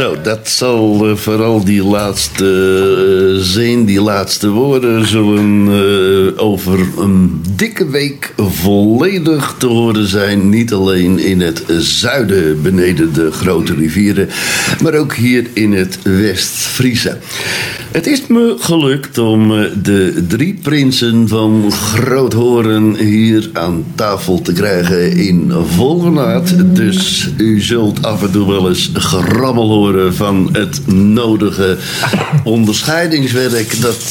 Dat zal eh, vooral die laatste uh, zin, die laatste woorden, zullen uh, over een dikke week volledig te horen zijn. Niet alleen in het zuiden beneden de grote rivieren, maar ook hier in het West-Friese. Het is me gelukt om de drie prinsen van Groothoren hier aan tafel te krijgen in volgenaad. Dus u zult af en toe wel eens gerammel horen van het nodige onderscheidingswerk dat uh,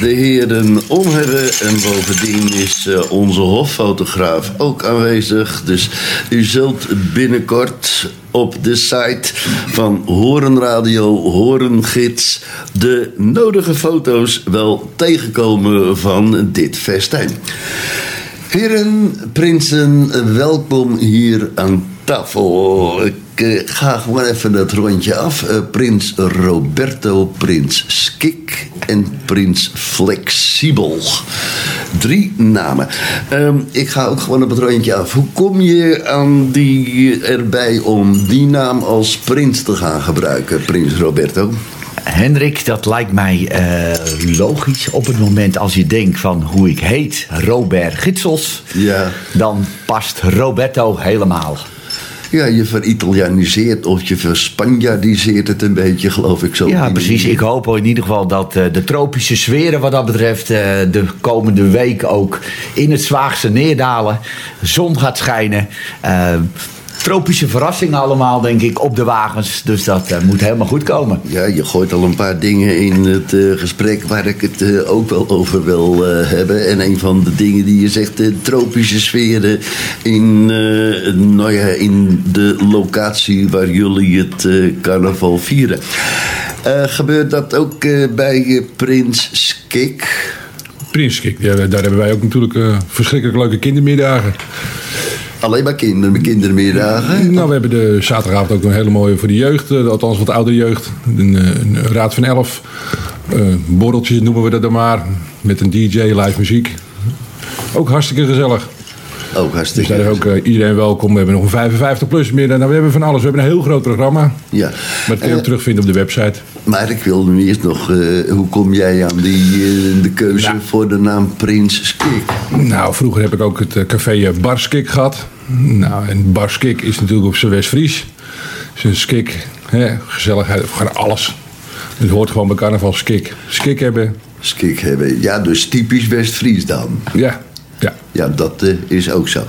de heren om hebben. En bovendien is uh, onze hoffotograaf ook aanwezig. Dus u zult binnenkort op de site van Horenradio, Horengids de nodige foto's wel tegenkomen van dit festijn. Heren, prinsen, welkom hier aan tafel. Ik uh, ga gewoon even het rondje af. Uh, prins Roberto, prins Skik en prins Flexibel. Drie namen. Uh, ik ga ook gewoon op het rondje af. Hoe kom je aan die erbij om die naam als prins te gaan gebruiken, prins Roberto? Hendrik, dat lijkt mij uh, logisch. Op het moment als je denkt van hoe ik heet, Robert Gitsels, ja. dan past Roberto helemaal. Ja, je veritalianiseert of je verspanjaardiseert het een beetje, geloof ik zo. Ja, precies. Ik hoop in ieder geval dat uh, de tropische sferen wat dat betreft uh, de komende week ook in het Zwaagse neerdalen. Zon gaat schijnen. Uh, tropische verrassingen allemaal, denk ik, op de wagens. Dus dat uh, moet helemaal goed komen. Ja, je gooit al een paar dingen in het uh, gesprek waar ik het uh, ook wel over wil hebben. En een van de dingen die je zegt, de tropische sferen in, nou ja, in de locatie waar jullie het carnaval vieren. gebeurt dat ook bij Prins Skik? Prins Skik, ja, daar hebben wij ook natuurlijk verschrikkelijk leuke kindermiddagen. Alleen maar kinderen, kindermiddagen? Nou, we hebben de zaterdagavond ook een hele mooie voor de jeugd. Althans, wat oudere jeugd. Een, een raad van elf. Uh, borreltjes noemen we dat dan maar. Met een DJ, live muziek. Ook hartstikke gezellig. Ook hartstikke Dus daar is ook uh, iedereen welkom. We hebben nog een 55 plus midden. Nou, we hebben van alles. We hebben een heel groot programma. Ja. Maar dat kun je ook terugvinden op de website. Maar ik wil nu eerst nog... Uh, hoe kom jij aan die, de keuze nou. voor de naam Prins Skik? Nou, vroeger heb ik ook het café Bar Skik gehad. Nou, en Bar Skik is natuurlijk op zijn West-Fries. Zijn skik, hè, gezelligheid, gewoon alles. Het hoort gewoon bij carnaval skik. Skik hebben. Skik hebben, ja, dus typisch West-Fries dan. Ja, ja. Ja, dat uh, is ook zo.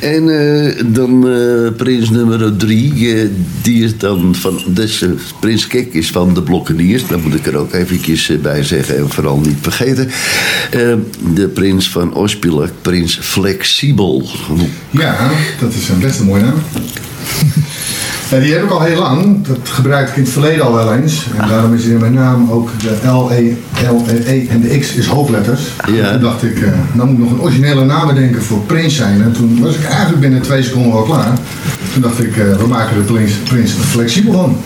En uh, dan uh, prins nummer drie, die is dan van. Dus, prins Kik is van de Blokkeniers, dat moet ik er ook eventjes bij zeggen en vooral niet vergeten. de prins van Ospilak, prins Flexibel. Ja, dat is een best een mooie naam. Ja, die heb ik al heel lang. Dat gebruikte ik in het verleden al wel eens. En daarom is in mijn naam ook de L, E, L, E en de X is hoofdletters. Ja. Toen dacht ik, uh, nou moet ik nog een originele naam bedenken voor Prins zijn. En toen was ik eigenlijk binnen twee seconden al klaar. Toen dacht ik, uh, we maken de prins, prins flexibel van.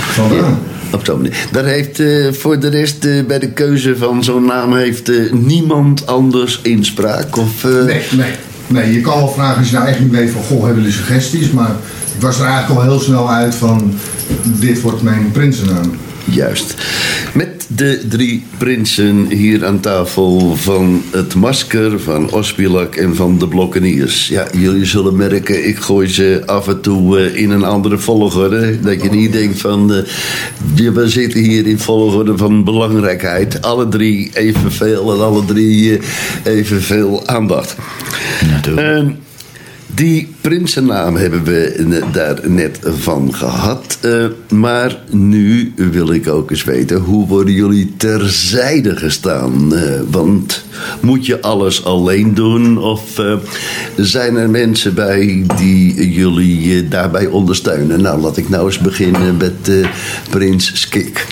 Vandaar. Ja. Op zo'n manier. Daar heeft uh, voor de rest uh, bij de keuze van zo'n naam heeft uh, niemand anders inspraak? Of, Nee, nee. Nee, je kan wel vragen als je nou echt niet weet van, goh, hebben jullie suggesties? Maar was er eigenlijk al heel snel uit van, dit wordt mijn prinsennaam. Juist. Met de drie prinsen hier aan tafel van het masker, van Ospilak en van de Blokkeniers. Ja, jullie zullen merken, ik gooi ze af en toe uh, in een andere volgorde. Dat je niet denkt van, uh, we zitten hier in volgorde van belangrijkheid. Alle drie evenveel en alle drie uh, evenveel aandacht. Natuurlijk. Die prinsennaam hebben we daar net van gehad. Uh, maar nu wil ik ook eens weten, hoe worden jullie terzijde gestaan? Uh, want moet je alles alleen doen? Of uh, zijn er mensen bij die jullie daarbij ondersteunen? Nou, laat ik nou eens beginnen met prins Skik.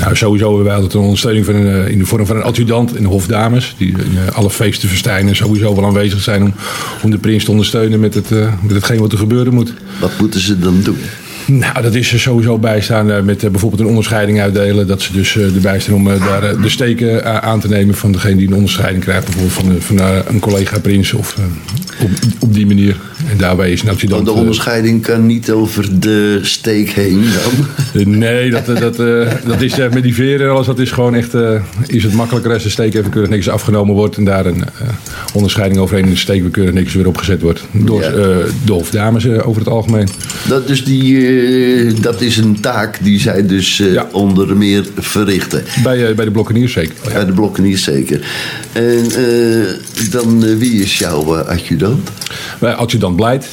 Nou, sowieso hebben wij altijd een ondersteuning van een, in de vorm van een adjudant de hofdames. Die in alle feesten verstijnen sowieso wel aanwezig zijn om, om de prins te ondersteunen met, het, uh, met hetgeen wat er gebeuren moet. Wat moeten ze dan doen? Nou, dat is er sowieso bijstaan uh, met uh, bijvoorbeeld een onderscheiding uitdelen. Dat ze dus uh, erbij staan om daar de steken aan te nemen van degene die een onderscheiding krijgt. Bijvoorbeeld van, van een collega prins of op, op, die manier. En daarbij is adjudant... Want de onderscheiding kan niet over de steek heen dan? nee, dat, dat, dat is met die veren en alles. Dat is gewoon echt... is het makkelijker als de steek even keurig niks afgenomen wordt. En daar een onderscheiding overheen in de steek weer keurig niks weer opgezet wordt. Door, ja. door dames over het algemeen. Dat, dus die, dat is een taak die zij dus ja. onder meer verrichten. Bij, bij de blokkeniers zeker. Ja. Bij de blokkeniers zeker. En dan wie is jouw adjudant? Bij adjudant Blijd.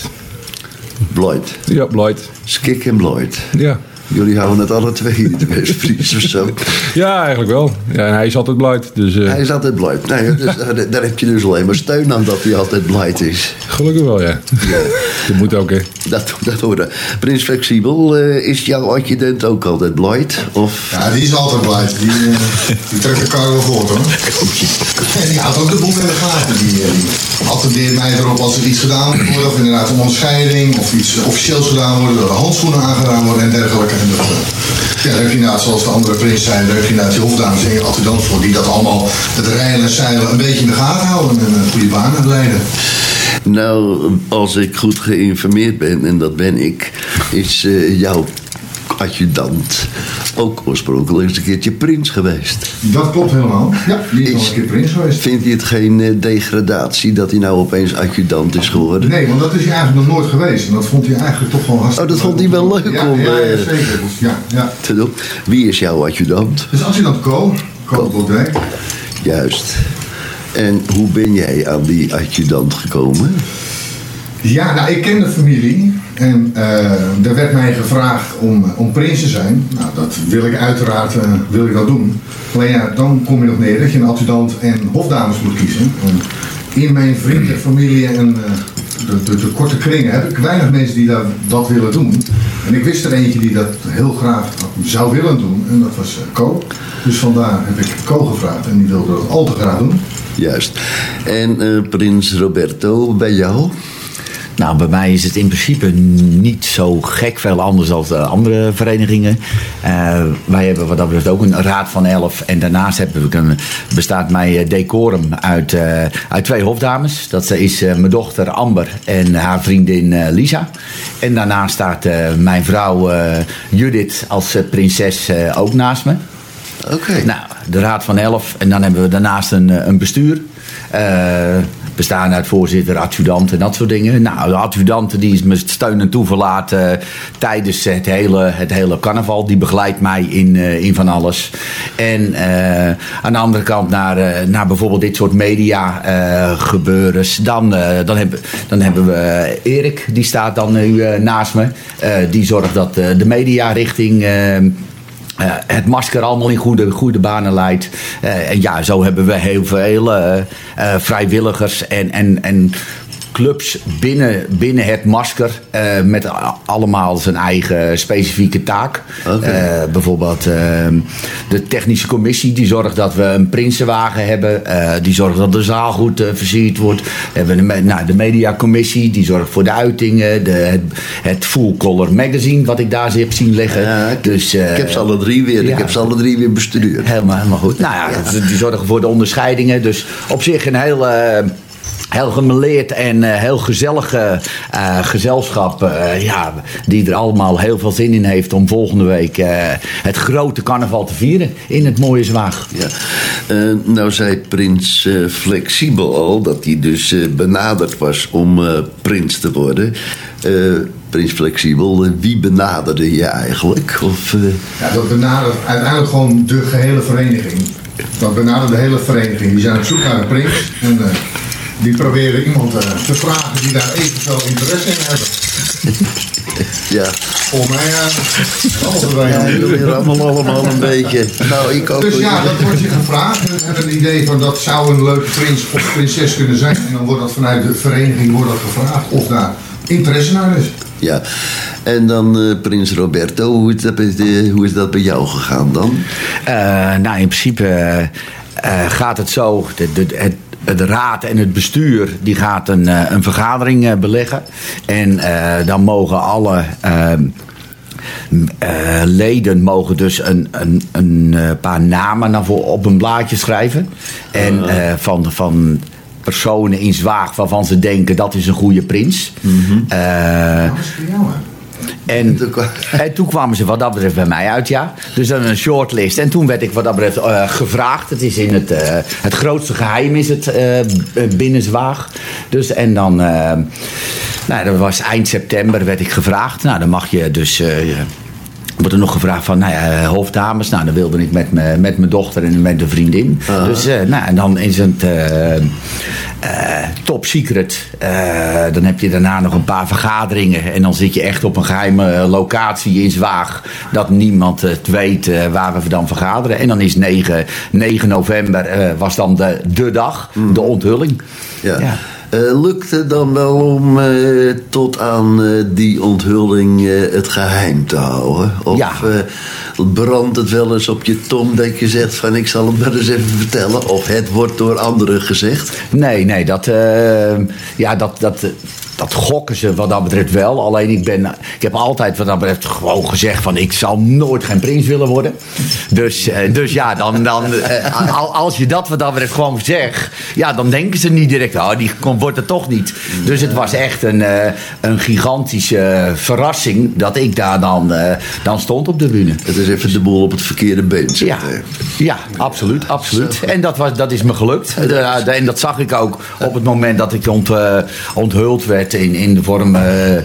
Blijd. Ja, Blijd. Skik en Blijd. Ja. Jullie houden het alle twee in de Westfries of zo. Ja, eigenlijk wel. Ja, en hij is altijd blij. Dus, uh... Hij is altijd blij. Nee, dus, daar heb je dus alleen maar steun aan dat hij altijd blij is. Gelukkig wel, ja. ja. Dat moet ook, hè. Dat, dat hoorde. Prins Flexibel, uh, is jouw adjudant ook altijd blij? Of... Ja, die is altijd blij. Die, uh, die trekt elkaar wel voort, hoor. En die houdt ook de boel in de gaten. Die, die attendeert mij erop als er iets gedaan wordt. Of inderdaad een onderscheiding. Of iets officieels gedaan wordt. Dat er handschoenen aangedaan worden en dergelijke. Dat, ja, daar heb je inderdaad, zoals de andere prins zijn, daar heb je inderdaad die hofdames en je adjudant voor. Die dat allemaal, het rijden en zeilen, een beetje in de gaten houden. En een goede baan leiden. Nou, als ik goed geïnformeerd ben, en dat ben ik, is uh, jouw adjudant ook oorspronkelijk eens een keertje prins geweest. Dat klopt helemaal. Ja, die is, een keer prins geweest. Vindt hij het geen uh, degradatie dat hij nou opeens adjudant is geworden? Nee, want dat is hij eigenlijk nog nooit geweest. En dat vond hij eigenlijk toch wel hartstikke Oh, dat vond hij wel leuk ja, om ja, ja, uh, zeker. Dus, ja, ja. te doen. Wie is jouw adjudant? Dus adjudant Co, Co Baudet. Juist. En hoe ben jij aan die adjudant gekomen? Ja, nou, ik ken de familie. En uh, er werd mij gevraagd om, om prins te zijn. Nou, dat wil ik uiteraard uh, wil ik dat doen. Alleen ja, dan kom je nog neer dat je een adjudant en hofdames moet kiezen. En in mijn vrienden, familie en de, de, de, korte kringen heb ik weinig mensen die dat, dat willen doen. En ik wist er eentje die dat heel graag zou willen doen. En dat was Co. Dus vandaar heb ik Co gevraagd. En die wilde dat al te graag doen. Juist. En prins Roberto, bij jou? Nou, bij mij is het in principe niet zo gek veel anders dan de andere verenigingen. Uh, wij hebben wat dat betreft ook een raad van elf. En daarnaast hebben we een, bestaat mijn decorum uit, uh, uit twee hofdames. Dat is uh, mijn dochter Amber en haar vriendin Lisa. En daarnaast staat mijn vrouw Judith als prinses ook naast me. Oké. Okay. Nou, de raad van elf. En dan hebben we daarnaast een, een bestuur bestaan uit voorzitter, adjudant en dat soort dingen. Nou, de adjudant die is met steun en toeverlaat uh, tijdens het hele, het hele carnaval. Die begeleidt mij in, uh, in van alles. En uh, aan de andere kant naar, naar bijvoorbeeld dit soort media gebeurens. Dan, dan, heb, dan hebben we Erik, die staat dan nu naast me. die zorgt dat de media richting... Uh, het masker allemaal in goede, goede banen leidt. Uh, en ja, zo hebben we heel veel uh, vrijwilligers en, en, en clubs binnen, binnen het masker uh, met allemaal zijn eigen specifieke taak. Okay. Uh, bijvoorbeeld uh, de technische commissie die zorgt dat we een prinsenwagen hebben. die zorgt dat de zaal goed versierd wordt. We hebben de, nou, de mediacommissie die zorgt voor de uitingen. De, het, het Full Color Magazine wat ik daar heb zien liggen. Ik, dus, ik heb ze alle drie weer. Ja, ik heb ze alle drie weer bestuurd. Helemaal, helemaal goed. Nou ja, ja. die zorgen voor de onderscheidingen. Dus op zich een heel heel gemeleerd en uh, heel gezellige uh, gezelschap. Uh, ja, die er allemaal heel veel zin in heeft om volgende week het grote carnaval te vieren in het mooie Zwaag. Ja. nou zei prins Flexibel al dat hij dus benaderd was om prins te worden. Prins Flexibel, wie benaderde je eigenlijk? Of, Ja, dat benadert uiteindelijk gewoon de gehele vereniging. Dat benadert de hele vereniging. Die zijn op zoek naar een prins. En, die proberen iemand uh, te vragen die daar eventueel interesse in hebben. Ja. Volgens mij, uh, ja, jullie rammelen allemaal een beetje. Nou, ik ook. Dus ja, dat wordt je gevraagd. En hebben het idee van dat zou een leuke prins of prinses kunnen zijn. En dan wordt dat vanuit de vereniging wordt dat gevraagd of daar interesse naar is. Ja, en dan uh, Prins Roberto, hoe is, dat bij, hoe is dat bij jou gegaan dan? Uh, nou, in principe gaat het zo. De, de, het, de raad en het bestuur die gaat een, een vergadering beleggen. En uh, dan mogen alle. Uh, eh, leden mogen dus een, een, een eh, paar namen naar voor, op een blaadje schrijven. En eh, van, van personen in Zwaag waarvan ze denken dat is een goede prins. Eh, Dat is voor jou, hè? En, Toen kwam- en toen kwamen ze wat dat betreft bij mij uit, ja. Dus dan een shortlist. En toen werd ik wat dat betreft eh, gevraagd. Het is in het, eh, het grootste geheim is het eh, b- binnen Zwaag. Dus en dan, nou dat was eind september werd ik gevraagd. Nou dan mag je dus... wordt er nog gevraagd van, nou ja, hoofddames. Nou, dan wilde ik met, me, met mijn dochter en met een vriendin. Dus, nou, en dan is het top secret. Eh, dan heb je daarna nog een paar vergaderingen. En dan zit je echt op een geheime locatie in Zwaag. Dat niemand het weet eh, waar we dan vergaderen. En dan is 9, 9 november eh, was dan de, de dag, de onthulling. Ja. Ja. Eh, lukt het dan wel om eh, tot aan eh, die onthulling het geheim te houden? Of Ja. brandt het wel eens op je tong dat je zegt van ik zal het maar eens even vertellen? Of het wordt door anderen gezegd? Nee, nee, dat, ja, dat, dat, dat gokken ze wat dat betreft wel. Alleen ik, ben, ik heb altijd wat dat betreft gewoon gezegd van ik zal nooit geen prins willen worden. Dus, eh, dus ja, dan, dan, eh, al- als je dat wat dat betreft gewoon zegt, ja, dan denken ze niet direct, oh, die wordt het toch niet. Dus het was echt een, eh, een gigantische verrassing dat ik daar dan, dan stond op de bühne. Het is even de boel op het verkeerde been Ja, ja absoluut, absoluut. En dat, was, dat is me gelukt. En dat zag ik ook op het moment dat ik ont, onthuld werd in, in de vorm... eh, eh,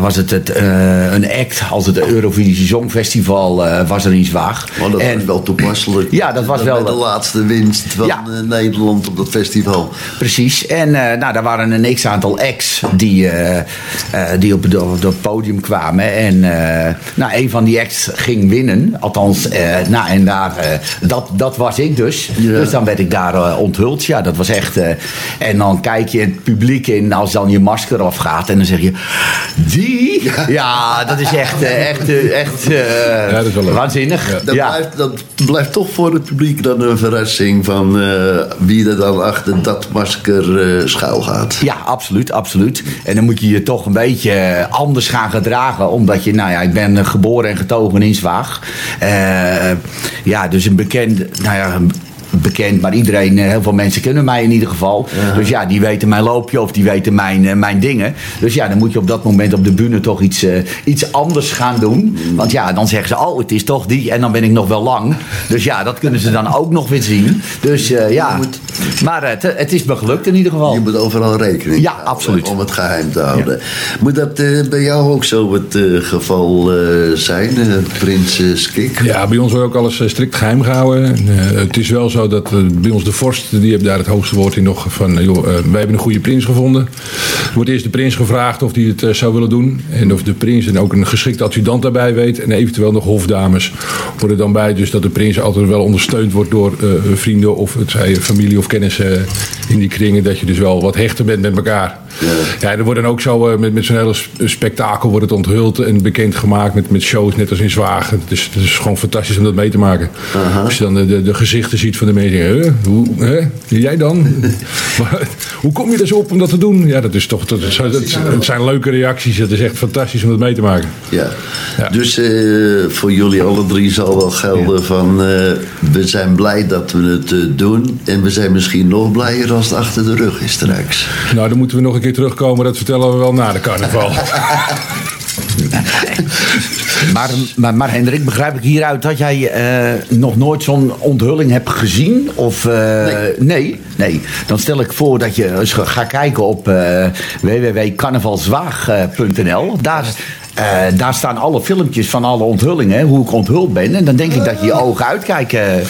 was het, het eh, een act als het Eurovisie Songfestival was er in Zwaag. Maar dat en, was wel toepasselijk. Ja, dat was wel- de laatste winst van Ja. Nederland op dat festival. Precies. En nou, daar waren een x-aantal acts die, die op, de- op het podium kwamen. En nou, een van die acts ging winnen. Althans, nou, en daar, dat, dat was ik dus. Ja. Dus dan werd ik daar onthuld. Ja, dat was echt... en dan kijk je het publiek in als dan je masker afgaat. En dan zeg je, die? Ja, dat is echt, eh, echt, eh, echt eh, dat is wel leuk. waanzinnig. Ja. Dat, blijft, dat blijft toch voor het publiek dan een verrassing van eh, wie er dan achter dat masker eh schuil gaat. Ja, absoluut, absoluut. En dan moet je je toch een beetje anders gaan gedragen. Omdat je, nou ja, ik ben geboren en getogen in Zwaag. Eh, ja, dus een bekend, nou ja, een bekend, maar iedereen, eh, heel veel mensen kennen mij in ieder geval. Dus ja, die weten mijn loopje of die weten mijn, eh, mijn dingen. Dus ja, dan moet je op dat moment op de bühne toch iets, eh, iets anders gaan doen. Want ja, dan zeggen ze, oh, het is toch die. En dan ben ik nog wel lang. Dus ja, dat kunnen ze dan ook nog weer zien. Dus eh, ja, maar het, het is me gelukt in ieder geval. Je moet overal rekening Ja, houden absoluut. om het geheim te houden. Moet dat eh, bij jou ook zo het geval eh, zijn, eh, prins Skik? Ja, bij ons wordt ook alles strikt geheim gehouden. En, eh, het is wel zo dat eh, bij ons de vorst, die heeft daar het hoogste woord in nog van... eh, joh, eh, wij hebben een goede prins gevonden. Er wordt eerst de prins gevraagd of hij het zou willen doen. En of de prins en ook een geschikte adjudant daarbij weet. En eventueel nog hofdames worden dan bij. Dus dat de prins altijd wel ondersteund wordt door vrienden of het zij familie of kennissen in die kringen. Dat je dus wel wat hechter bent met elkaar. Ja, er wordt dan ook zo met, met zo'n hele sp- spektakel wordt het onthuld en bekendgemaakt met, met shows net als in Zwagen. Is, het is gewoon fantastisch om dat mee te maken. Als je dan de, de, de gezichten ziet van de mensen. Huh? Hoe, hè? Jij dan? Maar, hoe kom je er zo op om dat te doen? Ja, dat is toch. Dat, is- dat, het zijn leuke reacties. Het is echt fantastisch om dat mee te maken. Ja. Ja. Dus eh, voor jullie alle drie zal wel gelden van... eh, we zijn blij dat we het eh, doen... en we zijn misschien nog blijer als het achter de rug is straks. Nou, dan moeten we nog een keer terugkomen. Dat vertellen we wel na de carnaval. Maar, maar, maar Hendrik, begrijp ik hieruit dat jij eh, nog nooit zo'n onthulling hebt gezien? Of, eh, nee. nee. Dan stel ik voor dat je eens gaat kijken op www.carnavalzwaag.nl. Daar, daar staan alle filmpjes van alle onthullingen, hoe ik onthuld ben. En dan denk ik dat je je ogen uitkijken.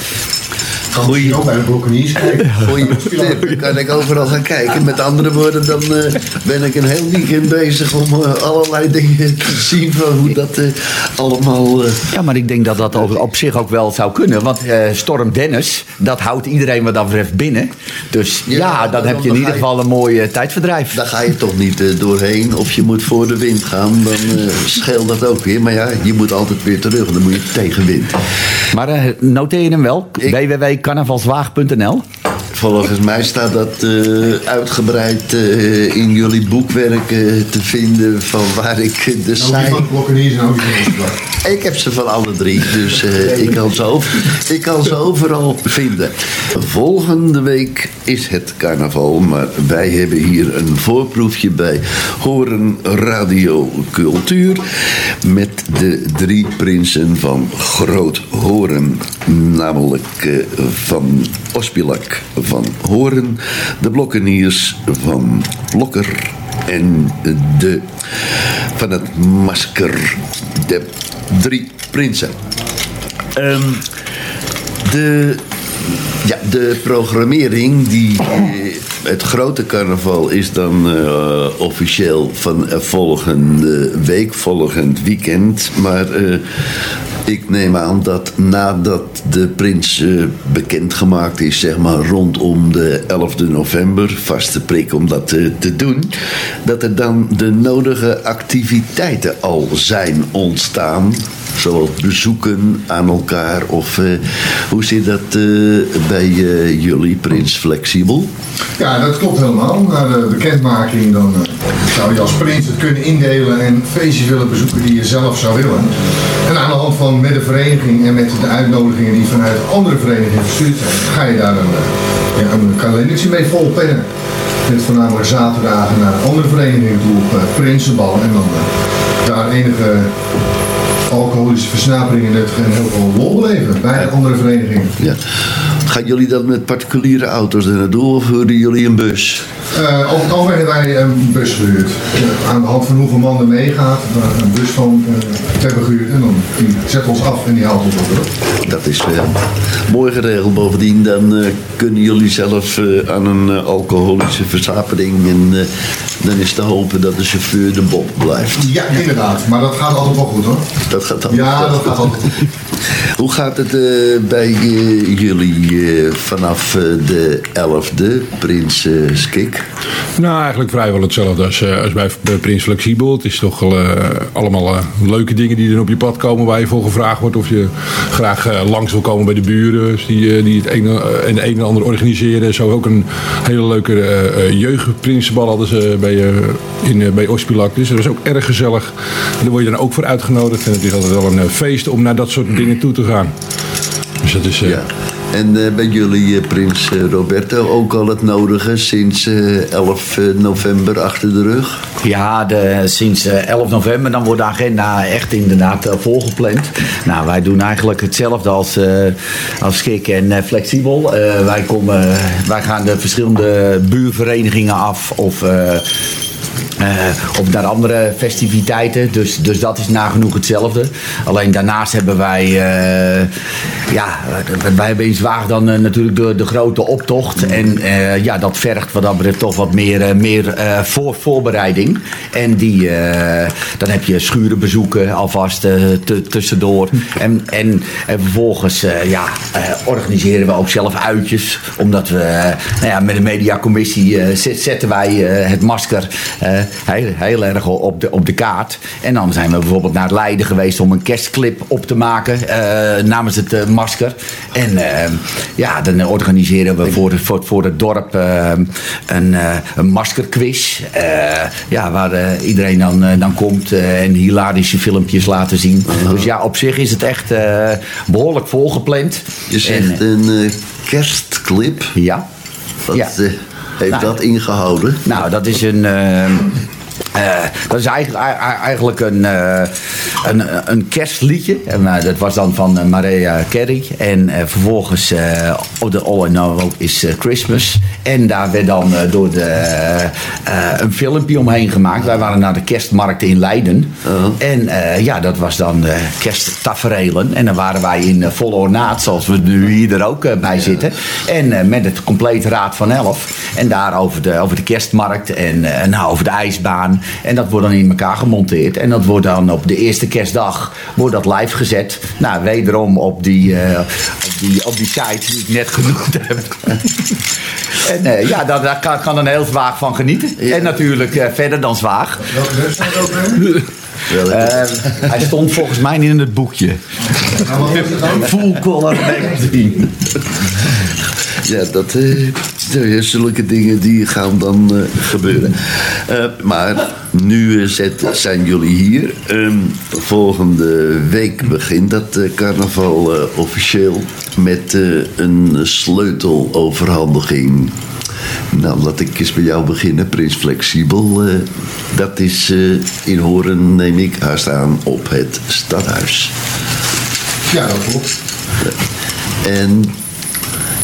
Goeie. Ook bij de Brokkeniers kijken. Goeie tip, dan kan ik overal gaan kijken. Met andere woorden, dan eh, ben ik een heel weekend bezig... om eh, allerlei dingen te zien van hoe dat eh, allemaal... Ja, maar ik denk dat dat op, op zich ook wel zou kunnen. Want Storm Dennis, dat houdt iedereen wat dat betreft binnen. Dus ja, Ja, dan dan heb je in ieder geval een mooi tijdverdrijf. Daar ga je toch niet doorheen. Of je moet voor de wind gaan, dan scheelt dat ook weer. Maar ja, je moet altijd weer terug. Dan moet je tegenwind. Maar noteer je hem wel? Ik- www.carnavalswaag.nl Volgens mij staat dat eh, uitgebreid eh, in jullie boekwerken te vinden van waar ik de site... van Oostblad. Ik heb ze van alle drie, dus eh, ik, kan ze over, ik kan ze overal vinden. Volgende week is het carnaval, maar wij hebben hier een voorproefje bij Horen Radio Cultuur met de drie prinsen van Groot Horen. Namelijk eh, van Ospilak van Horen, de Blokkeniers van Blokker en de van het masker de drie prinsen. Ehm, de, ja, de programmering, die, eh, het grote carnaval is dan eh, officieel van eh, volgende week, volgend weekend. Maar ik neem aan dat nadat de prins eh, bekendgemaakt is, zeg maar rondom de 11e november, vaste prik om dat eh, te doen, dat er dan de nodige activiteiten al zijn ontstaan. Zoals bezoeken aan elkaar of eh, hoe zit dat eh, bij eh, jullie, Prins Flexibel? Ja, dat klopt helemaal. Na de bekendmaking dan zou je als prins het kunnen indelen en feestjes willen bezoeken die je zelf zou willen. En aan de hand van met de vereniging en met de uitnodigingen die vanuit andere verenigingen verstuurd zijn, ga je daar een, ja, een kalendertje mee volpennen. Met voornamelijk zaterdagen naar andere verenigingen toe op Prinsenbal en dan daar enige alcoholische versnaperingen nuttigen en heel veel lol beleven bij de andere verenigingen. Ja. Gaan jullie dat met particuliere auto's er naartoe of huren jullie een bus? Eh, over het algemeen hebben wij een bus gehuurd. Eh, aan de hand van hoeveel man er meegaat, een bus van uh, hebben gehuurd. En dan die zet ons af en die haalt ons op. Dat is wel mooi geregeld. Bovendien dan kunnen jullie zelf aan een alcoholische versapering en dan is te hopen dat de chauffeur de bob blijft. Ja, inderdaad. Maar dat gaat altijd wel goed hoor. Dat gaat dan. Ja, dat gaat altijd goed. Hoe gaat het bij jullie vanaf eh, de 11e, Prins eh, Skik? Nou, eigenlijk vrijwel hetzelfde als, eh, als bij, bij Prins Flexibel. Het is toch wel, allemaal leuke dingen die er op je pad komen waar je voor gevraagd wordt. Of je graag langs wil komen bij de buren dus die, die het een en de een en ander organiseren. Zo ook een hele leuke eh, jeugdprinsenbal hadden ze bij, eh, in, bij Ospilak. Dus dat was ook erg gezellig. En daar word je dan ook voor uitgenodigd. En het is altijd wel een feest om naar dat soort dingen toe te gaan. Dus dat is... Ja. En eh, bij jullie, eh, Prins eh, Roberto, ook al het nodige sinds eh, 11 november achter de rug? Ja, de, sinds eh, 11 november dan wordt de agenda echt inderdaad volgepland. Nou, wij doen eigenlijk hetzelfde als, als Schik en Flexibel. Wij, komen, wij gaan de verschillende buurverenigingen af of... eh, of naar andere festiviteiten. Dus, dus dat is nagenoeg hetzelfde. Alleen daarnaast hebben wij. eh, ja, wij hebben in Zwaag dan eh, natuurlijk de, de grote optocht. En ja, dat vergt wat dat betreft toch wat meer, meer voor, voorbereiding. En die, dan heb je schuren bezoeken alvast tussendoor. En, en, en vervolgens ja, organiseren we ook zelf uitjes. Omdat we nou ja, met de mediacommissie zet- zetten wij het masker heel, heel erg op de, op de kaart. En dan zijn we bijvoorbeeld naar Leiden geweest om een kerstclip op te maken eh, namens het eh, masker. En eh, ja, dan organiseren we voor, voor, voor het dorp eh, een, eh, een maskerquiz. eh, ja, waar eh, iedereen dan, eh, dan komt eh, en hilarische filmpjes laten zien. Dus ja, op zich is het echt eh, behoorlijk volgepland. Je zegt En, een eh, kerstclip. eh, ja. Wat Ja. eh, heeft Nou. dat ingehouden? Nou, dat is een. eh, eh, dat is eigenlijk, eigenlijk een, eh, een, een kerstliedje. En, dat was dan van Maria Carey. En vervolgens oh, de All I Know is Christmas. En daar werd dan eh, door de, eh, een filmpje omheen gemaakt. Wij waren naar de kerstmarkt in Leiden. En eh, ja, dat was dan kersttaferelen. En dan waren wij in volle ornaat, zoals we nu hier er ook bij zitten. En met het complete raad van elf. En daar over de, over de kerstmarkt en nou, over de ijsbaan. En dat wordt dan in elkaar gemonteerd. En dat wordt dan op de eerste kerstdag wordt dat live gezet. Nou, wederom op die, op die, op die site die ik net genoemd heb. en eh, ja, daar, daar kan, kan een heel Zwaag van genieten. En natuurlijk eh, verder dan Zwaag. Welke website ook weer? Welke? Eh, hij stond volgens mij niet in het boekje. Nou? Full color magazine. Ja, dat, eh, zulke dingen die gaan dan eh, gebeuren. Eh, maar nu zet, zijn jullie hier. Ehm, volgende week begint dat eh, carnaval eh, officieel met eh, een sleuteloverhandiging. Nou, laat ik eens bij jou beginnen, Prins Flexibel. Eh, dat is eh, in Horen, neem ik haast aan, op het stadhuis. Ja, dat klopt. En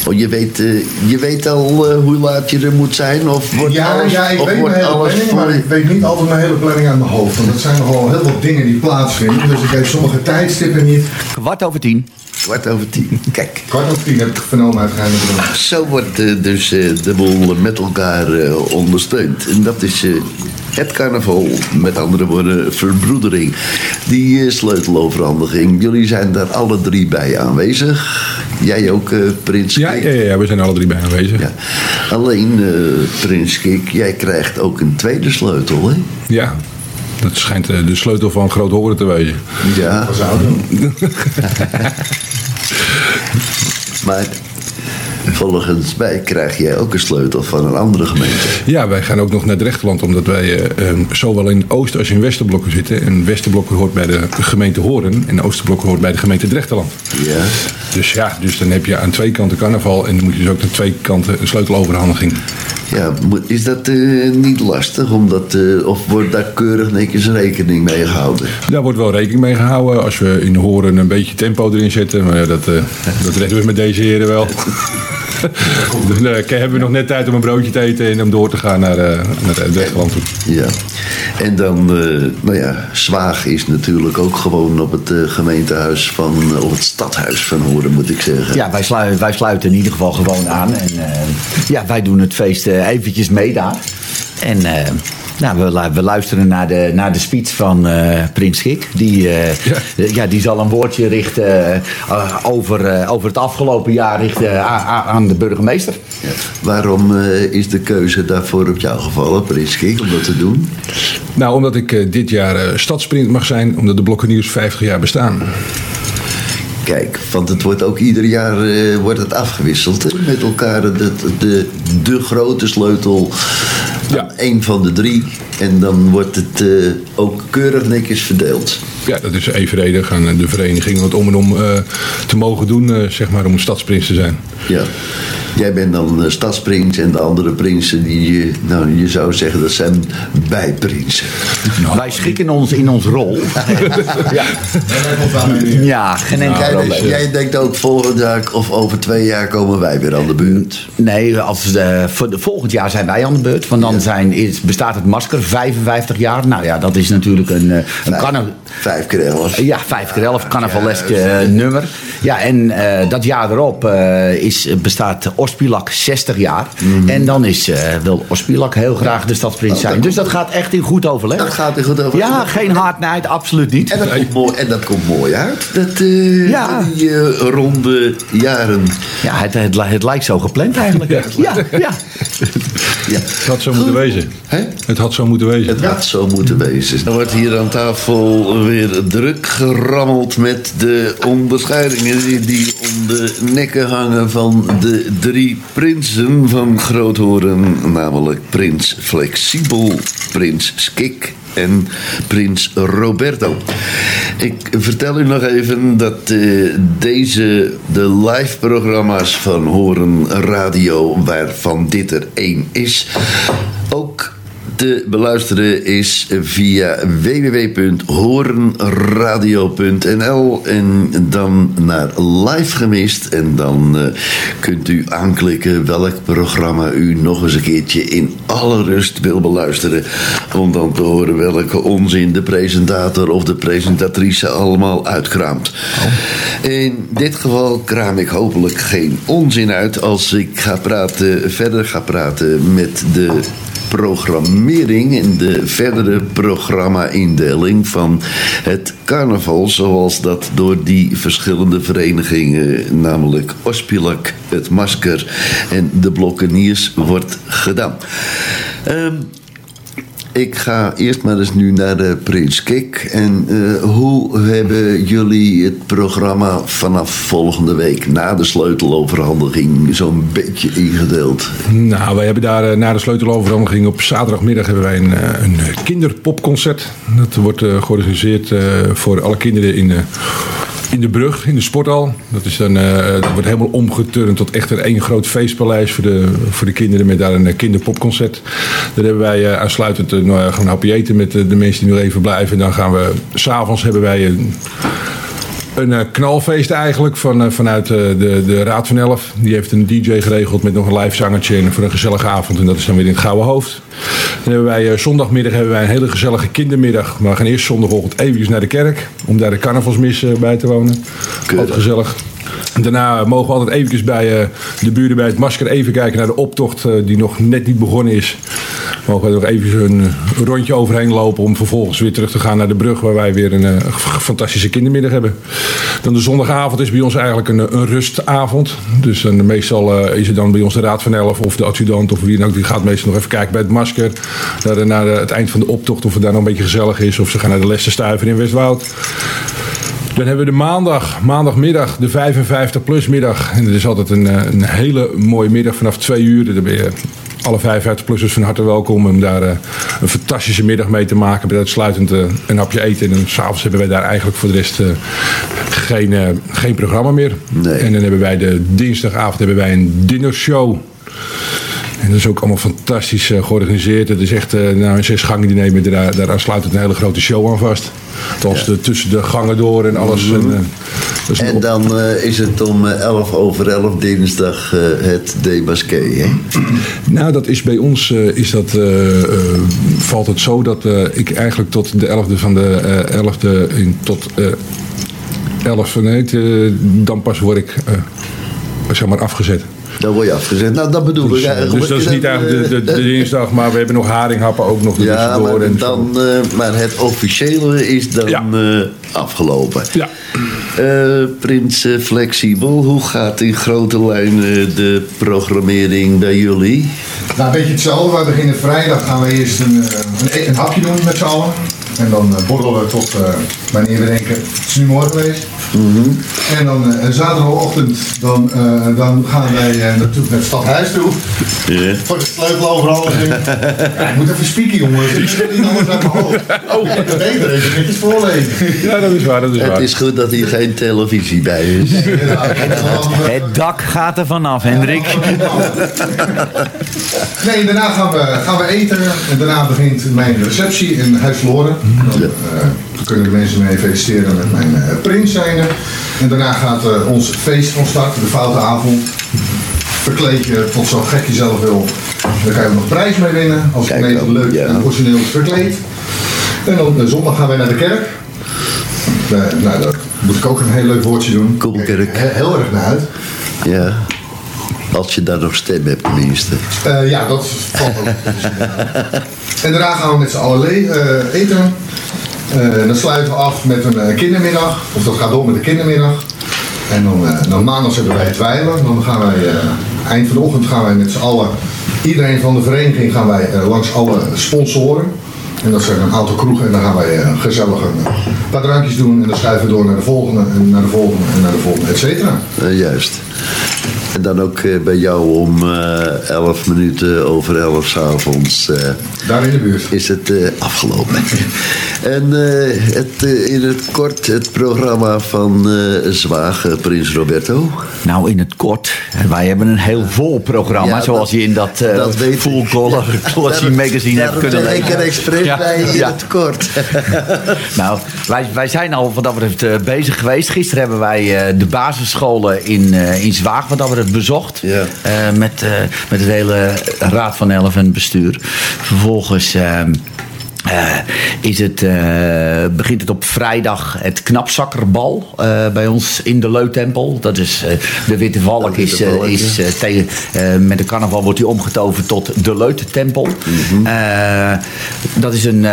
oh, je, weet, eh, je weet al eh, hoe laat je er moet zijn? Of wordt Ja, alles, ja, ik of weet mijn hele alles planning, voor maar ik weet niet altijd mijn hele planning aan mijn hoofd. Want er zijn nogal heel veel dingen die plaatsvinden. Dus ik weet sommige tijdstippen niet. Kwart over tien. Kwart over tien. Kijk. Kwart over tien heb ik vernomen uit geheime. Zo wordt eh, dus eh, de boel met elkaar eh, ondersteund. En dat is eh, het carnaval, met andere woorden verbroedering. Die sleuteloverhandiging, jullie zijn daar alle drie bij aanwezig. Jij ook, eh, Prins Ja, Kik? ja, ja, ja, we zijn alle drie bij aanwezig. Ja. Alleen, eh, Prins Kik, jij krijgt ook een tweede sleutel, hè? Ja, dat schijnt eh, de sleutel van Groot Horen te wezen. Ja, maar volgens mij krijg jij ook een sleutel van een andere gemeente. Ja, wij gaan ook nog naar Drechterland, omdat wij eh, eh, zowel in Oost- als in Westerblokken zitten. En Westerblokken hoort bij de gemeente Horen en Oosterblokken hoort bij de gemeente Drechterland. Ja. Dus ja, dus dan heb je aan twee kanten carnaval en dan moet je dus ook aan twee kanten een sleuteloverhandiging. Ja, is dat eh, niet lastig? Omdat, eh, of wordt daar keurig netjes rekening mee gehouden? Daar wordt wel rekening mee gehouden als we in Horen een beetje tempo erin zetten. Maar ja, dat, eh, dat redden we met deze heren wel. Dan eh, hebben we nog net tijd om een broodje te eten en om door te gaan naar, eh naar Drechterland toe. Ja. En dan, eh, nou ja, Zwaag is natuurlijk ook gewoon op het eh, gemeentehuis van, of het stadhuis van Horen, moet ik zeggen. Ja, wij, slui- wij sluiten in ieder geval gewoon aan. En eh, ja, wij doen het feest eventjes mee daar. En eh, nou, we, we luisteren naar de, naar de speech van eh, Prins Schik. Die, eh, Ja. ja. die zal een woordje richten eh, over, eh, over het afgelopen jaar richten aan, de burgemeester. Ja. Waarom eh, is de keuze daarvoor op jou gevallen, Prins Kik, om dat te doen? Nou, omdat ik eh, dit jaar eh stadsprint mag zijn, omdat de Blokkeniers 50 jaar bestaan. Kijk, want het wordt ook ieder jaar eh, wordt het afgewisseld hè, met elkaar. De, de, de grote sleutel Ja. één van de drie. En dan wordt het eh, ook keurig netjes verdeeld. Ja, dat is evenredig aan de vereniging om het om en om eh, te mogen doen, eh, zeg maar, om stadsprins te zijn. Ja. Jij bent dan stadsprins en de andere prinsen die, nou je zou zeggen dat zijn bijprinsen. Wij schikken ons in ons rol. ja, En ja geen enkel jij, probleem. jij denkt ook volgend jaar of over twee jaar komen wij weer aan de beurt. Nee, als, eh, voor de, volgend jaar zijn wij aan de beurt. Want dan zijn, is, bestaat het masker 55 jaar. Nou ja, dat is natuurlijk een, eh, een Vijf, vijf keer elf. Ja, 5 keer 11 carnavalesk eh, nummer. Ja, en eh, dat jaar erop eh, is, bestaat Ospilak 60 jaar. Mhm. En dan is, eh, wil Ospilak heel graag de stadsprins zijn. Dus dat gaat echt in goed overleg. Dat gaat er goed over. Ja, geen hardnijd, absoluut niet. En dat, komt mooi, en dat komt mooi uit. Dat, eh, Ja. Die ronde jaren. Ja, het, het, li- het lijkt zo gepland eigenlijk. Ja, ja. Ja. Het had zo moeten wezen. Hè? Het had zo moeten wezen. Het had zo moeten wezen. Er wordt hier aan tafel weer druk gerammeld met de onderscheidingen die- om de nekken hangen van de drie prinsen van Groothoren. Namelijk prins Flexibel, prins Skik en prins Roberto. Ik vertel u nog even dat eh, deze de live programma's van Horen Radio, waarvan dit er één is, ook te beluisteren is via www.horenradio.nl en dan naar live gemist en dan eh, kunt u aanklikken welk programma u nog eens een keertje in alle rust wil beluisteren om dan te horen welke onzin de presentator of de presentatrice allemaal uitkraamt. In dit geval kraam ik hopelijk geen onzin uit als ik ga praten, verder ga praten met de programmering en de verdere programma-indeling van het carnaval, zoals dat door die verschillende verenigingen, namelijk Ospilak, het Masker en de Blokkeniers, wordt gedaan. Ehm, ik ga eerst maar eens nu naar de Prins Kik. En eh, hoe hebben jullie het programma vanaf volgende week na de sleuteloverhandiging zo'n beetje ingedeeld? Nou, wij hebben daar eh, na de sleuteloverhandiging op zaterdagmiddag hebben wij een, eh, een kinderpopconcert. Dat wordt georganiseerd voor alle kinderen in, in de brug, in de sporthal. Dat, is dan, eh, dat wordt helemaal omgeturnd tot echt een één groot feestpaleis voor de, voor de kinderen met daar een eh, kinderpopconcert. Daar hebben wij eh, aansluitend uh, gewoon een hapje eten met eh, de mensen die nog even blijven. En dan gaan we, s'avonds hebben wij een, een eh, knalfeest eigenlijk van, eh, vanuit eh, de, de Raad van Elf. Die heeft een DJ geregeld met nog een live zangertje en voor een gezellige avond. En dat is dan weer in het Gouden Hoofd. Dan hebben wij zondagmiddag hebben wij een hele gezellige kindermiddag. Maar we gaan eerst zondagochtend eventjes naar de kerk. Om daar de carnavalsmis bij te wonen. Altijd gezellig. Daarna mogen we altijd eventjes bij de buren bij het masker even kijken naar de optocht die nog net niet begonnen is. Mogen we er nog even een rondje overheen lopen om vervolgens weer terug te gaan naar de brug waar wij weer een eh, fantastische kindermiddag hebben. Dan de zondagavond is bij ons eigenlijk een, een rustavond. Dus dan meestal eh, is het dan bij ons de Raad van Elf of de adjudant of wie dan ook. Die gaat meestal nog even kijken bij het masker. Naar, naar het eind van de optocht of het daar nog een beetje gezellig is. Of ze gaan naar de Lesterstuiver in Westwoud. Dan hebben we de maandag, maandagmiddag, de 55 plus middag. En dat is altijd een, eh, een hele mooie middag vanaf twee uur. Dan ben je alle 55-plussers van harte welkom om daar eh, een fantastische middag mee te maken. Met uitsluitend eh, een hapje eten. En s'avonds hebben wij daar eigenlijk voor de rest eh, geen, geen programma meer. Nee. En dan hebben wij de dinsdagavond hebben wij een dinnershow. En dat is ook allemaal fantastisch georganiseerd. Het is echt uh, nou, een zes gangen diner met daar, daar aansluitend een hele grote show aan vast. Althans de, tussen de gangen door en alles. Een En dan eh, is het om eh, 11 over 11 dinsdag eh, het démasqué, hè? Nou, dat is bij ons eh, is dat, eh, eh, valt het zo dat eh, ik eigenlijk tot de 11e van de eh 11e in, tot eh 11 van nee, eh, dan pas word ik eh, zeg maar afgezet. Dan word je afgezet. Nou, dat bedoel Dus, ik eh, eigenlijk. dus dat is niet eigenlijk de, de, de dinsdag, maar we hebben nog haringhappen ook nog Ja, tussendoor. maar, en zo. dan, eh, maar het officiële is dan Ja. eh, afgelopen. Ja. Eh, Prins eh, Flexibel, hoe gaat in grote lijnen de programmering bij jullie? Nou, een beetje hetzelfde. We beginnen vrijdag gaan we eerst een, eh, een, een hapje doen met z'n allen. En dan eh, borrelen we tot eh, wanneer we denken, het is nu mooi geweest. En dan eh, zaterdagochtend dan, eh, dan gaan wij eh, natuurlijk naar het stadhuis toe. Ja. Voor de sleuteloverhandiging. ja, ik moet even spieken jongens. Ik zit niet anders uit mijn hoofd. Oh, ik kan beter even netjes voorlezen. ja, dat is waar, dat is Het waar. is goed dat hier geen televisie bij is. Ja, en dan, Het dak gaat er vanaf, Hendrik. Nee, daarna gaan we, gaan we eten. En daarna begint mijn receptie in Huis Loren. Dan eh, kunnen de mensen mee feliciteren met mijn eh, prins zijn. En daarna gaat eh, ons feest van start, de foute avond. Verkleed je tot zo gek je zelf wil. Dan kan je ook nog prijs mee winnen. Als Kijk het leuk ja. en origineel is verkleed. En dan zondag gaan wij naar de kerk. Nou, daar moet ik ook een heel leuk woordje doen. Koelkerk. He- heel erg naar uit. Ja. Als je daar nog stem hebt, tenminste. Eh, ja, dat valt ook. en daarna gaan we met z'n allen le- eh, eten. Eh, dan sluiten we af met een kindermiddag. Of dat gaat door met de kindermiddag. En dan, dan maandag hebben wij het dweilen. Dan gaan wij, eind van de ochtend gaan wij met z'n allen, iedereen van de vereniging, gaan wij langs alle sponsoren. En dat zijn een aantal kroegen en dan gaan wij eh, gezellig een paar drankjes doen. En dan schuiven we door naar de volgende en naar de volgende en naar de volgende, et cetera. Juist. En dan ook eh, bij jou om eh 11 minuten over 11 s'avonds eh Daar in de buurt. is het eh, afgelopen. En eh, het, eh, in het kort het programma van eh Zwagen, Prins Roberto. Nou, in het kort. Wij hebben een heel vol programma, Ja, zoals dat- je in dat, dat. Full Color Daarom- magazine hebt kunnen zeg ik lezen. er expres Ja, bij in ja. het kort. Nou, wij, wij zijn al wat dat betreft bezig geweest. Gisteren hebben wij eh, de basisscholen in, eh, in Zwaag wat dat betreft bezocht. Ja. Eh, met, eh, met het hele Raad van Elf en het bestuur. Vervolgens... ehm, eh, is het, eh, begint het op vrijdag het knapzakkerbal eh, bij ons in de Leutempel. Dat is de Witte Valk De Witte is, Valk, is ja. tegen, met de carnaval wordt hij omgetoverd tot de Leutentempel. Eh, dat is een,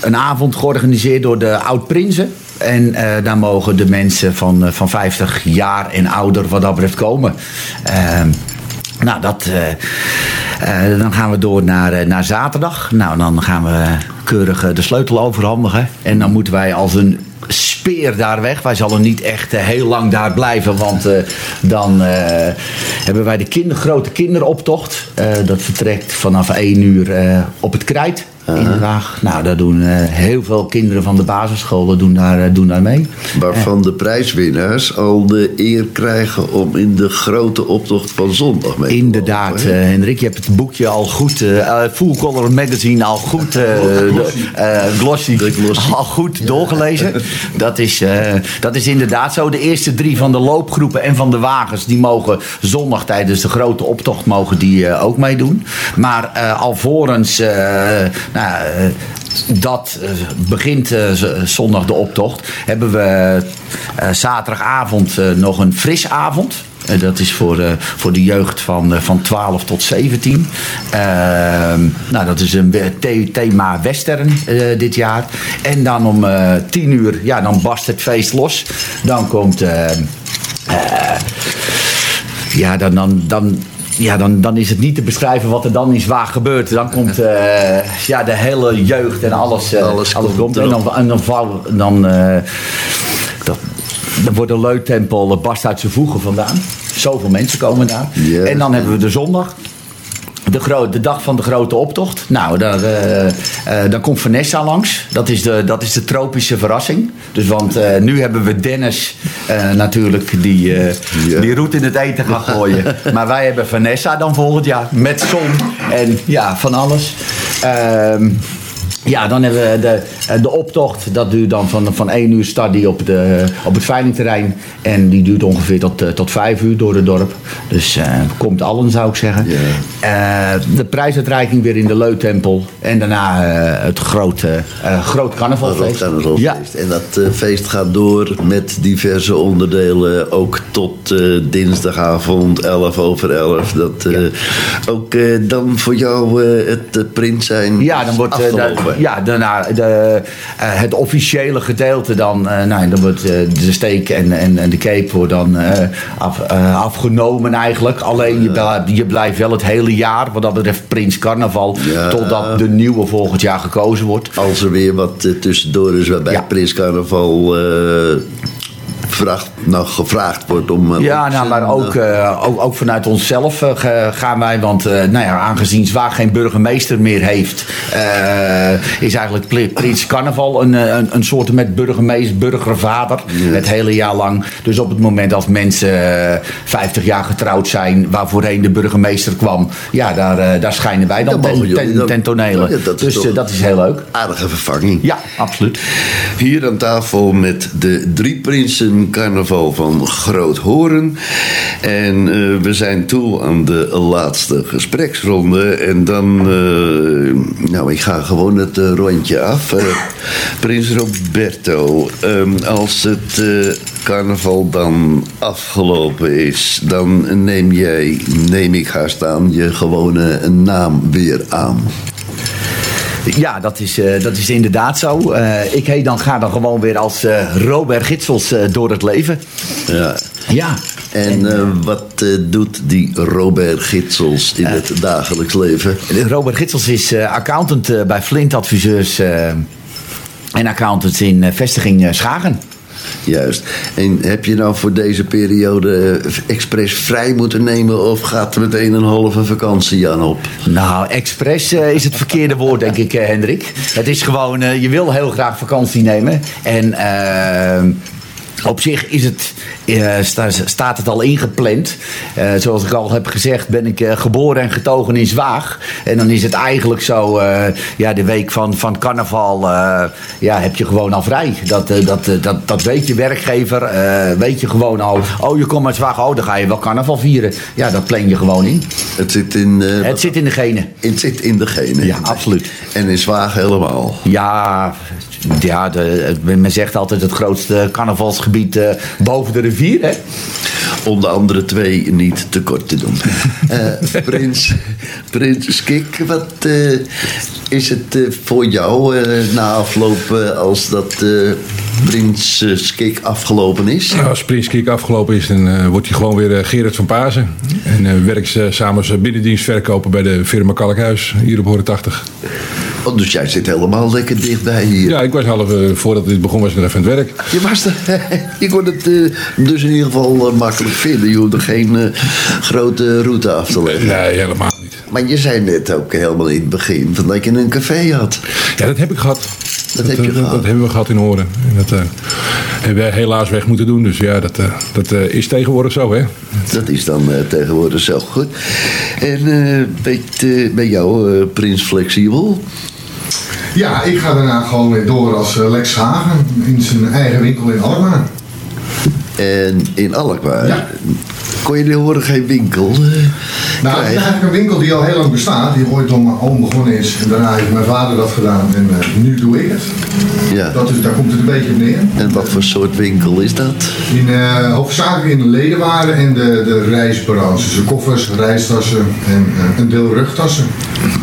een avond georganiseerd door de oud-prinsen. En daar mogen de mensen van, van 50 jaar en ouder wat dat betreft komen. Eh, Nou, dat, eh, eh, dan gaan we door naar, eh, naar zaterdag. Nou, dan gaan we keurig de sleutel overhandigen. En dan moeten wij als een speer daar weg. Wij zullen niet echt heel lang daar blijven, want dan hebben wij de grote kinderoptocht. Dat vertrekt vanaf 1 uur op het Krijt. In Den Haag. Nou, daar doen eh, heel veel kinderen van de basisscholen doen daar, eh, doen daar mee. Waarvan de prijswinnaars al de eer krijgen om in de grote optocht van zondag mee te Inderdaad, lopen, eh? Hendrik, je hebt het boekje al goed, eh, eh, Full Color Magazine al goed, eh, eh, glossy, glossy. al goed doorgelezen. Dat is, eh, dat is inderdaad zo. De eerste drie van de loopgroepen en van de wagens, die mogen zondag tijdens de grote optocht mogen die, eh, ook meedoen. Maar eh, alvorens eh, nou, eh, dat eh, begint eh, zondag de optocht, hebben we zaterdagavond nog een frisavond. Dat is voor, voor de jeugd van, van 12 tot 17. Ehm, nou, dat is een the- thema western dit jaar. En dan om eh 10 uur, ja, dan barst het feest los. Dan komt... ja, dan, dan, dan, ja dan, dan is het niet te beschrijven wat er dan in Zwaar gebeurt. Dan komt eh, ja, de hele jeugd en alles, eh, Alles alles, komt. En dan, en dan, val- dan, eh, dat, dan wordt de Leuttempel eh, barst uit zijn voegen vandaan. Zoveel mensen komen daar. En dan hebben we de zondag. De, gro- de dag van de grote optocht. Nou, daar, eh, eh, dan komt Vanessa langs. Dat is de, dat is de tropische verrassing. Dus want eh, nu hebben we Dennis natuurlijk die, die roet in het eten gaat gooien. maar wij hebben Vanessa dan volgend jaar. Met zon en ja, van alles. Ehm, ja, dan hebben we de, eh, de optocht. Dat duurt dan van, van 1 uur start die op, de, op het veilingterrein. En die duurt ongeveer tot, eh, tot 5 uur door het dorp. Dus eh, komt allen zou ik zeggen. Eh, de prijsuitreiking weer in de Leutempel. En daarna eh, het grote, eh groot carnavalfeest. carnavalsfeest. En dat eh, feest gaat door met diverse onderdelen. Ook tot eh, dinsdagavond 11 over 11. Dat eh, ook eh, dan voor jou eh, het eh, print zijn Ja, dan wordt eh. Ja, daarna de, eh, het officiële gedeelte dan, eh, nou, dan wordt eh, de steek en, en, en de cape wordt dan af, afgenomen eigenlijk. Alleen je, je blijft wel het hele jaar, wat dat betreft Prins Carnaval, Ja. totdat de nieuwe volgend jaar gekozen wordt. Als er weer wat tussendoor is waarbij Ja. Prins Carnaval vraagt, nou, gevraagd wordt om... eh, Ja, nou, maar zijn, ook, eh, eh, ook, ook vanuit onszelf eh, gaan wij, want eh, nou ja, aangezien Zwaar geen burgemeester meer heeft, eh, is eigenlijk Prins Carnaval een, eh, een, een soort met burgemeester, burgervader, het hele jaar lang. Dus op het moment als mensen eh, 50 jaar getrouwd zijn, waar voorheen de burgemeester kwam, ja, daar, eh, daar schijnen wij dan ten, ten, ten tonele. Ja, dat is dus eh, dat is heel leuk. aardige vervanging. Ja, absoluut. Hier aan tafel met de drie prinsen carnaval van Groot-Horen. En eh, we zijn toe aan de laatste gespreksronde. En dan, eh, nou, ik ga gewoon het eh, rondje af. Prins Roberto, ehm, als het carnaval dan afgelopen is, dan neem jij, neem ik haast aan, je gewone naam weer aan. Ja, dat is, eh, dat is inderdaad zo. Eh, ik heet dan, ga dan gewoon weer als eh, Robert Gitsels door het leven. Ja. Ja. En eh, wat doet die Robert Gitsels in het dagelijks leven? Robert Gitsels is accountant bij Flint Adviseurs en accountants in vestiging Schagen. Juist. En heb je nou voor deze periode eh, expres vrij moeten nemen of gaat er meteen een halve vakantie aan op? Nou, expres eh, is het verkeerde woord, denk ik, eh, Hendrik. Het is gewoon, je wil heel graag vakantie nemen. En eh, op zich is het, eh, sta- staat het al ingepland. Eh, zoals ik al heb gezegd, ben ik eh, geboren en getogen in Zwaag. En dan is het eigenlijk zo, ja, de week van, van carnaval ja, heb je gewoon al vrij. Dat, dat, dat, dat weet je werkgever, weet je gewoon al. Oh, je komt uit Zwaag, oh, dan ga je wel carnaval vieren. Ja, dat plan je gewoon in. Het zit in, eh, Het zit in de genen. het zit in de genen. Ja, absoluut. En in Zwagen helemaal. Ja, ja de, men zegt altijd het grootste carnavalsgebied eh, boven de rivier. Hè? Om de andere twee niet tekort te doen. Eh, Prins, Prins Skik, wat eh, is het eh, voor jou eh, na afloop als dat eh, Prins Skik afgelopen is? Nou, Als Prins Kik afgelopen is, dan wordt hij gewoon weer Gerard van Pazen. En eh, werkt ze samen als binnendienstverkoper bij de firma Kalkhuis hier op 180. Oh, dus jij zit helemaal lekker dichtbij hier. Ja, ik was half, eh, voordat dit begon, was ik nog even aan het werk. Je, was er, je kon het eh, dus in ieder geval eh, makkelijk vinden. Je hoeft er geen eh, grote route af te leggen. Nee, helemaal niet. Maar je zei net ook helemaal in het begin van dat je een café had. Ja, dat heb ik gehad. Dat heb je eh, gehad. Dat hebben we gehad in Horen. En dat eh, hebben we helaas weg moeten doen. Dus ja, dat, eh, dat eh, is tegenwoordig zo, hè. Dat is dan eh, tegenwoordig zo goed. En eh weet, eh, bij jou, eh, Prins Flexibel? Ja, ik ga daarna gewoon weer door als Lex Hagen in zijn eigen winkel in Alkmaar. En in Alkmaar. Ja. Kon je tegenwoordig geen winkel eh, Nou, het is eigenlijk een winkel die al heel lang bestaat, die ooit door mijn oom begonnen is. En daarna heeft mijn vader dat gedaan en eh, nu doe ik het. Ja. Dat is, daar komt het een beetje op neer. En wat voor soort winkel is dat? In, eh, hoofdzakelijk in de ledenwaren en de, de reisbranche. Dus de koffers, reistassen en een deel rugtassen.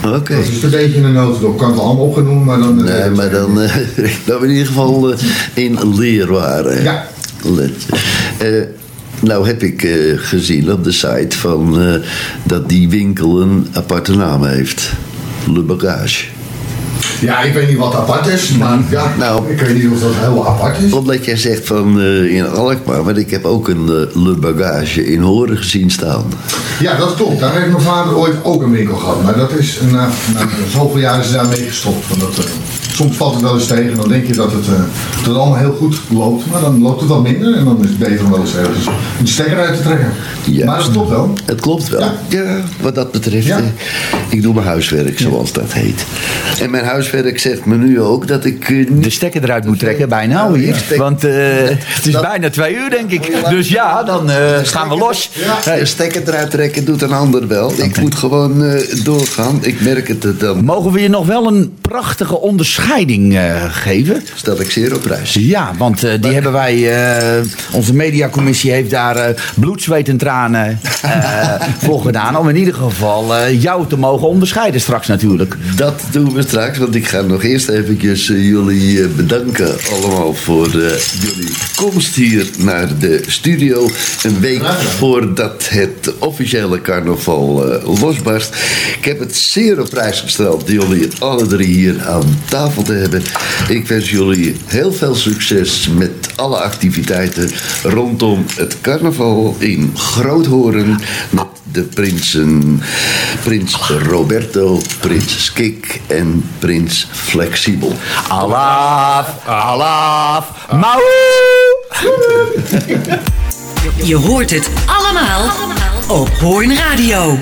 Oké. Dat is een beetje een notendop. Ik kan het allemaal opgenoemd, maar dan... Nee, maar dan, dan in ieder geval in leerwaren. Ja. Let. Eh, nou heb ik eh, gezien op de site van, eh, dat die winkel een aparte naam heeft. Le Bagage. Ja, ik weet niet wat apart is, maar ja, Nou. ik weet niet of dat heel apart is. Omdat jij zegt van eh, in Alkmaar, maar ik heb ook een Le Bagage in Horen gezien staan. Ja, dat klopt. Daar heeft mijn vader ooit ook een winkel gehad. Maar dat is, na, na zoveel jaar is daarmee gestopt. Want dat, eh, soms valt het wel eens tegen. Dan denk je dat het, dat het allemaal heel goed loopt. Maar dan loopt het wat minder. En dan is het beter om wel eens ergens een stekker uit te trekken. Juist. Maar dat klopt wel. Het klopt wel. Ja, Ja. wat dat betreft. Ja. ik doe mijn huiswerk, zoals dat heet. En mijn huiswerk zegt me nu ook dat ik eh, De stekker eruit moet trekken, bijna hier. Want eh, het is Dat- bijna twee uur, denk ik. Dus ja, dan eh, gaan we los. Ja. De stekker eruit trekken doet een ander wel. Ik moet gewoon doorgaan. Ik merk het dan. Mogen we je nog wel een prachtige onderscheiding geven? Stel ik zeer op prijs. Ja, want die hebben wij. onze mediacommissie heeft daar bloed, zweet en tranen voor gedaan. Om in ieder geval jou te mogen onderscheiden straks natuurlijk. Dat doen we straks, want ik ga nog eerst eventjes eh, jullie eh, bedanken allemaal voor eh, jullie komst hier naar de studio. Een week voordat het officiële carnaval losbarst. Ik heb het zeer op prijs gesteld jullie alle drie hier aan tafel te hebben. Ik wens jullie heel veel succes met alle activiteiten rondom het carnaval in Groothoorn de prinsen Prins Roberto, Prins Skik en Prins Flexibel. Alaaf, alaaf, mauw! Je hoort het allemaal op Hoorn Radio.